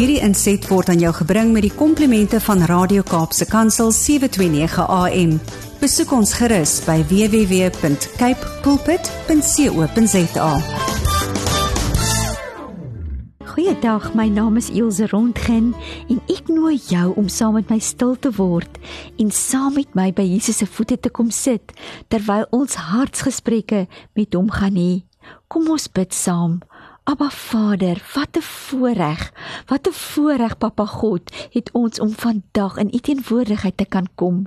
Hierdie inset word aan jou gebring met die komplimente van Radio Kaapse Kansel 729 AM. Besoek ons gerus by www.cape pulpit.co.za. Goeiedag, my naam is Elsje Rondgen en ek nooi jou om saam met my stil te word en saam met my by Jesus se voete te kom sit terwyl ons hartsgesprekke met hom gaan hê. Kom ons bid saam. Abba Vader, wat 'n voorreg. Wat 'n voorreg, Papa God, het ons om vandag in U teenwoordigheid te kan kom.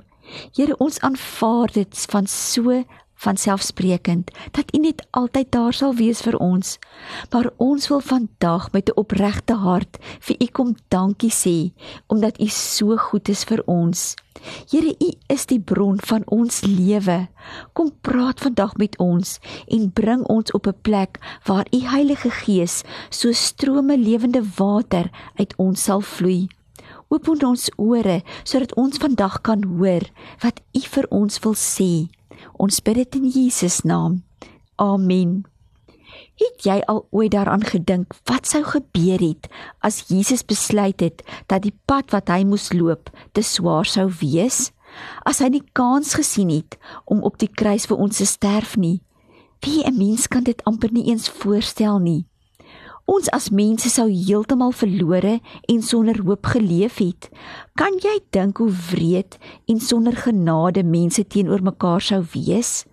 Here, ons aanvaar dit van so van selfsprekend dat U net altyd daar sal wees vir ons. Maar ons wil vandag met 'n opregte hart vir U kom dankie sê omdat U so goed is vir ons. Here, U is die bron van ons lewe. Kom praat vandag met ons en bring ons op 'n plek waar U Heilige Gees so strome lewende water uit ons sal vloei. Open ons ore sodat ons vandag kan hoor wat U vir ons wil sê. Ons bid dit in Jesus naam. Amen. Het jy al ooit daaraan gedink wat sou gebeur het as Jesus besluit het dat die pad wat hy moes loop te swaar sou wees? As hy nie kans gesien het om op die kruis vir ons te sterf nie. Wie 'n mens kan dit amper nie eens voorstel nie. Ons as mense sou heeltemal verlore en sonder hoop geleef het. Kan jy dink hoe wreed en sonder genade mense teenoor mekaar sou wees?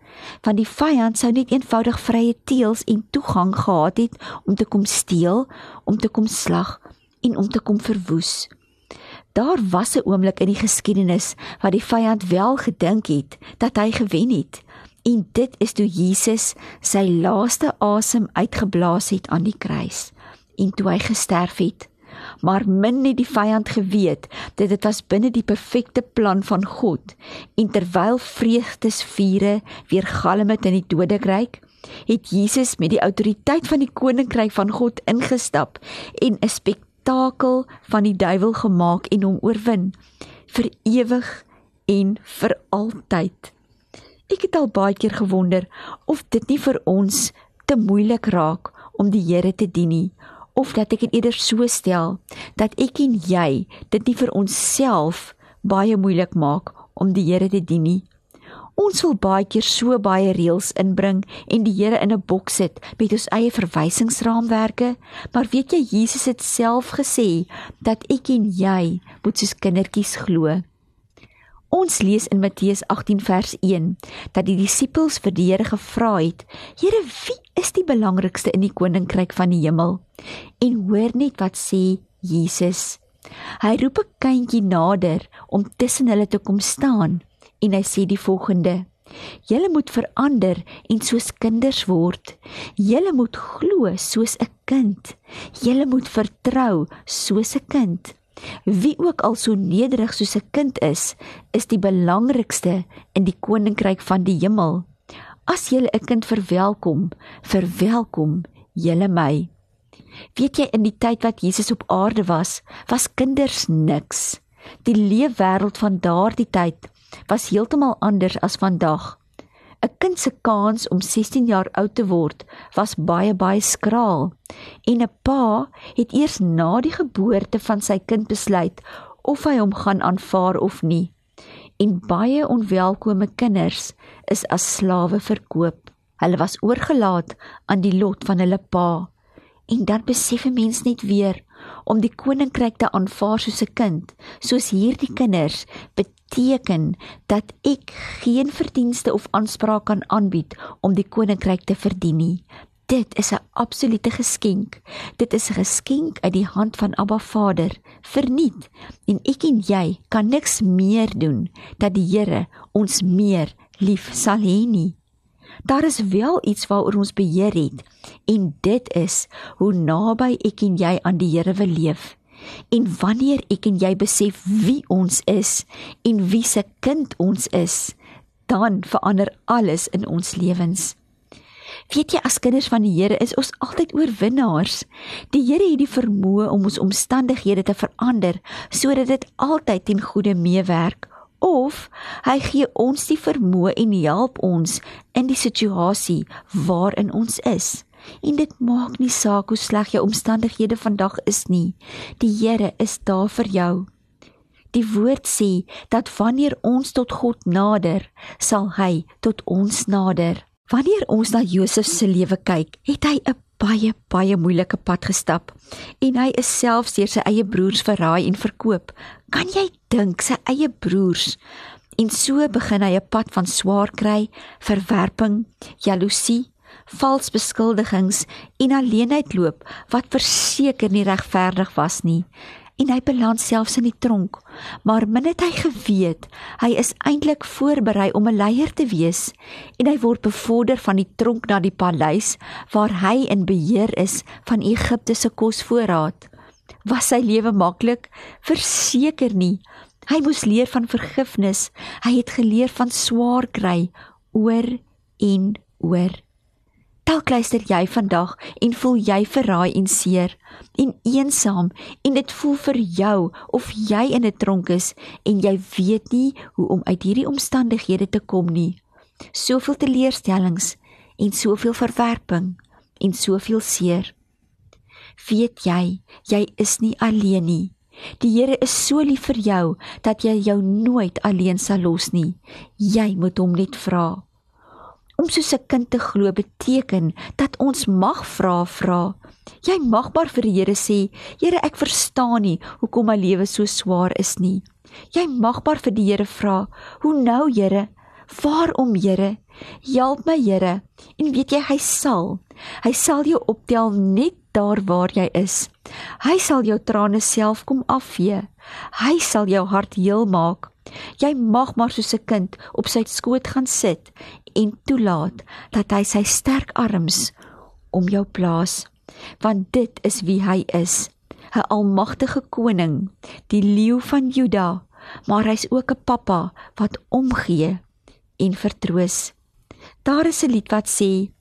Want die vyand sou net eenvoudig vrye teels en toegang gehad het om te kom steel, om te kom slag en om te kom verwoes. Daar was 'n oomblik in die geskiedenis waar die vyand wel gedink het dat hy gewen het. En dit is toe Jesus sy laaste asem uitgeblaas het aan die kruis en toe hy gesterf het. Maar min het die vyand geweet dat dit was binne die perfekte plan van God. En terwyl vreugdesvure weer galm het in die doderyk, het Jesus met die autoriteit van die koninkryk van God ingestap en 'n spektakel van die duiwel gemaak en hom oorwin vir ewig en vir altyd. Ek het al baie keer gewonder of dit nie vir ons te moeilik raak om die Here te dien nie of dat ek dit eerder so stel dat ek en jy dit nie vir onsself baie moeilik maak om die Here te dien nie. Ons wil baie keer so baie reëls inbring en die Here in 'n boks sit met ons eie verwysingsraamwerke, maar weet jy Jesus het self gesê dat ek en jy moet soos kindertjies glo. Ons lees in Matteus 18 vers 1 dat die disippels vir die Here gevra het: "Here, wie is die belangrikste in die koninkryk van die hemel?" En hoor net wat sê Jesus. Hy roep 'n kindjie nader om tussen hulle te kom staan en hy sê die volgende: Julle moet verander en soos kinders word. Julle moet glo soos 'n kind. Julle moet vertrou soos 'n kind. Wie ook al so nederig soos 'n kind is, is die belangrikste in die koninkryk van die hemel. As jy 'n kind verwelkom, verwelkom jy my. Weet jy in die tyd wat Jesus op aarde was, was kinders niks. Die leefwêreld van daardie tyd was heeltemal anders as vandag. 'n kind se kans om 16 jaar oud te word was baie baie skraal en 'n pa het eers na die geboorte van sy kind besluit of hy hom gaan aanvaar of nie. En baie onwelkome kinders is as slawe verkoop. Hulle was oorgelaat aan die lot van hulle pa. En dan besef 'n mens net weer om die koninkryk te aanvaar soos 'n kind, soos hierdie kinders, beteken dat ek geen verdienste of aanspraak kan aanbied om die koninkryk te verdien nie. Dit is 'n absolute geskenk. Dit is 'n geskenk uit die hand van Abba Vader, verniet. En ek en jy kan niks meer doen dat die Here ons meer lief sal hê nie. Daar is wel iets waaroor ons beheer het en dit is hoe naby ek en jy aan die Here wil leef. En wanneer ek en jy besef wie ons is en wie se kind ons is, dan verander alles in ons lewens. Weet jy as kinders van die Here is ons altyd oorwinnaars. Die Here het die vermoë om ons omstandighede te verander sodat dit altyd ten goeie meewerk of hy gee ons die vermoë en help ons in die situasie waarin ons is. En dit maak nie saak hoe sleg jou omstandighede vandag is nie. Die Here is daar vir jou. Die woord sê dat wanneer ons tot God nader, sal hy tot ons nader. Wanneer ons na Josef se lewe kyk, het hy 'n baie baie moeilike pad gestap en hy is selfs deur sy eie broers verraai en verkoop. Kan jy dink sy eie broers? En so begin hy 'n pad van swaar kry, verwerping, jaloesie, vals beskuldigings en alleenheid loop wat verseker nie regverdig was nie en hy beland selfs in die tronk. Maar min het hy geweet, hy is eintlik voorberei om 'n leier te wees en hy word bevorder van die tronk na die paleis waar hy in beheer is van Egipte se kosvoorraad. Was sy lewe maklik? Verseker nie. Hy moes leer van vergifnis. Hy het geleer van swaar kry oor en oor. Dalk luister jy vandag en voel jy verraai en seer en eensaam en dit voel vir jou of jy in 'n tronk is en jy weet nie hoe om uit hierdie omstandighede te kom nie. Soveel teleurstellings en soveel verwerping en soveel seer. Weet jy, jy is nie alleen nie. Die Here is so lief vir jou dat jy jou nooit alleen sal los nie. Jy moet hom net vra. Om soos 'n kind te glo beteken dat ons mag vra vra. Jy mag maar vir die Here sê, Here, ek verstaan nie hoekom my lewe so swaar is nie. Jy mag maar vir die Here vra, hoe nou Here? Waarom Here? Help my Here. En weet jy hy sal. Hy sal jou optel net daar waar jy is. Hy sal jou trane self kom afvee. Hy sal jou hart heel maak. Jy mag maar soos 'n kind op sy skoot gaan sit en toelaat dat hy sy sterk arms om jou plaas want dit is wie hy is. 'n almagtige koning die leeu van Juda maar hy's ook 'n pappa wat omgee en vertroos. Daar is 'n lied wat sê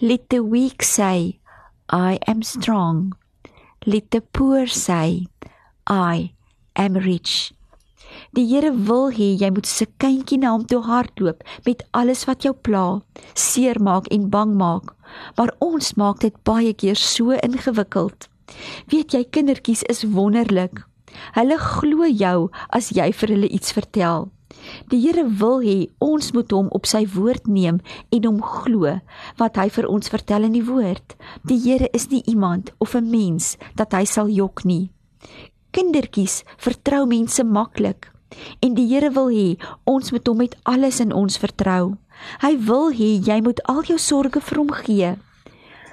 let the weak say i am strong. Let the poor say i am rich Die Here wil hê jy moet se kindjie na hom toe hardloop met alles wat jou pla, seermaak en bang maak. Maar ons maak dit baie keer so ingewikkeld. Weet jy kindertjies is wonderlik. Hulle glo jou as jy vir hulle iets vertel. Die Here wil hê ons moet hom op sy woord neem en hom glo wat hy vir ons vertel in die woord. Die Here is nie iemand of 'n mens dat hy sal jok nie. Kindertjies vertrou mense maklik. En die Here wil hê ons moet hom met alles in ons vertrou. Hy wil hê jy moet al jou sorges vir hom gee.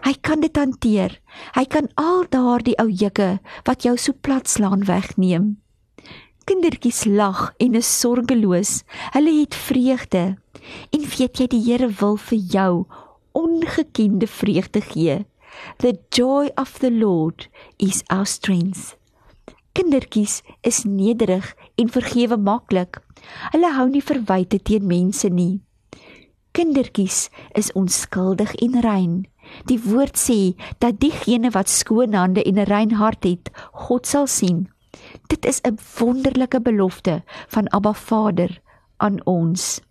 Hy kan dit hanteer. Hy kan al daardie ou juke wat jou so plat slaan wegneem. Kindertjies lag en is sorgeloos. Hulle het vreugde. En weet jy die Here wil vir jou ongekende vreugde gee. The joy of the Lord is our strength. Kindertjies is nederig en vergewe maklik. Hulle hou nie verwyte teen mense nie. Kindertjies is onskuldig en rein. Die woord sê dat diegene wat skoon hande en 'n rein hart het, God sal sien. Dit is 'n wonderlike belofte van Abba Vader aan ons.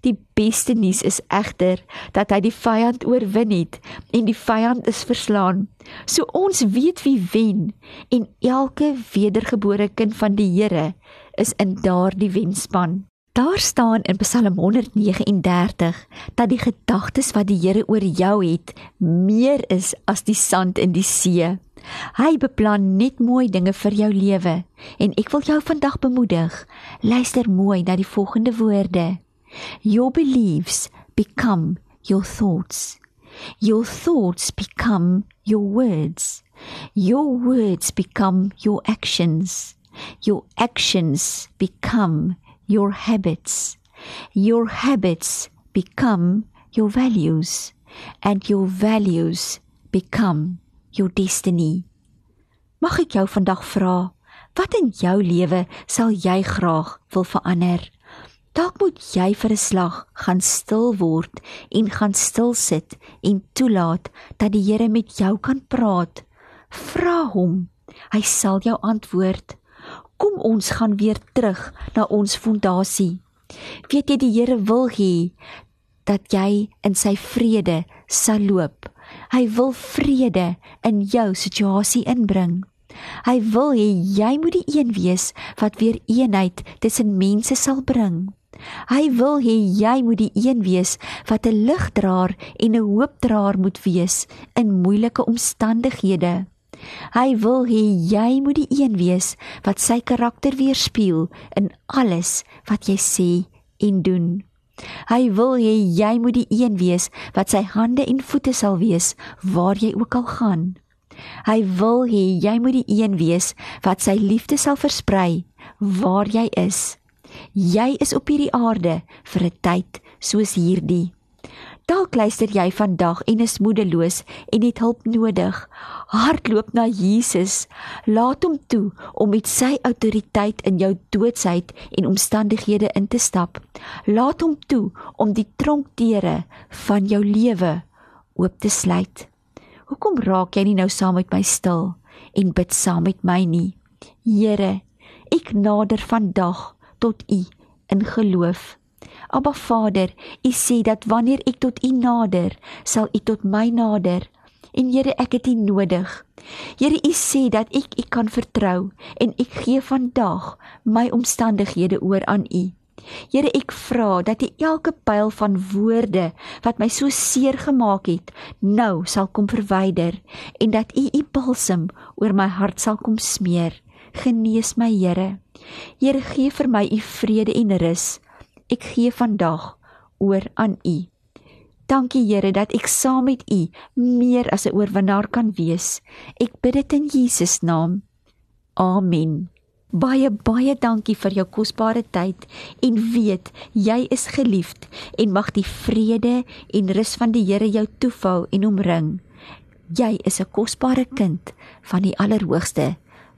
Die beste nuus is egter dat hy die vyand oorwin het en die vyand is verslaan. So ons weet wie wen en elke wedergebore kind van die Here is in daardie wenspan. Daar staan in Psalm 139 dat die gedagtes wat die Here oor jou het, meer is as die sand in die see. Hy beplan net mooi dinge vir jou lewe en ek wil jou vandag bemoedig. Luister mooi na die volgende woorde. Your beliefs become your thoughts. Your thoughts become your words. Your words become your actions. Your actions become your habits. Your habits become your values. And your values become your destiny. Mag ek jou vandag vra, wat in jou lewe sal jy graag wil verander? Dalk moet jy vir 'n slag gaan stil word en gaan stil sit en toelaat dat die Here met jou kan praat. Vra hom. Hy sal jou antwoord. Kom ons gaan weer terug na ons fondasie. Weet jy die Here wil hê dat jy in sy vrede sal loop. Hy wil vrede in jou situasie inbring. Hy wil hê jy moet die een wees wat weer eenheid tussen mense sal bring. Hy wil hê jy moet die een wees wat 'n ligdraer en 'n hoopdraer moet wees in moeilike omstandighede. Hy wil hê jy moet die een wees wat sy karakter weerspieël in alles wat jy sê en doen. Hy wil hê jy moet die een wees wat sy hande en voete sal wees waar jy ook al gaan. Hy wil hê jy moet die een wees wat sy liefde sal versprei waar jy is. Jy is op hierdie aarde vir 'n tyd soos hierdie. Dalk luister jy vandag en is moedeloos en het hulp nodig. Hardloop na Jesus. Laat hom toe om met sy autoriteit in jou doodsheid en omstandighede in te stap. Laat hom toe om die tronkdeure van jou lewe oop te sluit. Hoekom raak jy nie nou saam met my stil en bid saam met my nie? Here, ek nader vandag tot U in geloof. Abba Vader, U sê dat wanneer ek tot U nader, sal U tot my nader. En Here, ek het U nodig. Here, U sê dat ek U kan vertrou en ek gee vandag my omstandighede oor aan U. Here, ek vra dat U elke pyl van woorde wat my so seer gemaak het, nou sal kom verwyder en dat U U balsem oor my hart sal kom smeer. Genees my, Here. Here, gee vir my U vrede en rus ek gee vandag oor aan U. Dankie Here dat ek saam met U meer as 'n oorwinnaar kan wees. Ek bid dit in Jesus naam. Amen. Baie baie dankie vir jou kosbare tyd en weet jy is geliefd en mag die vrede en rus van die Here jou toevou en omring. Jy is 'n kosbare kind van die Allerhoogste.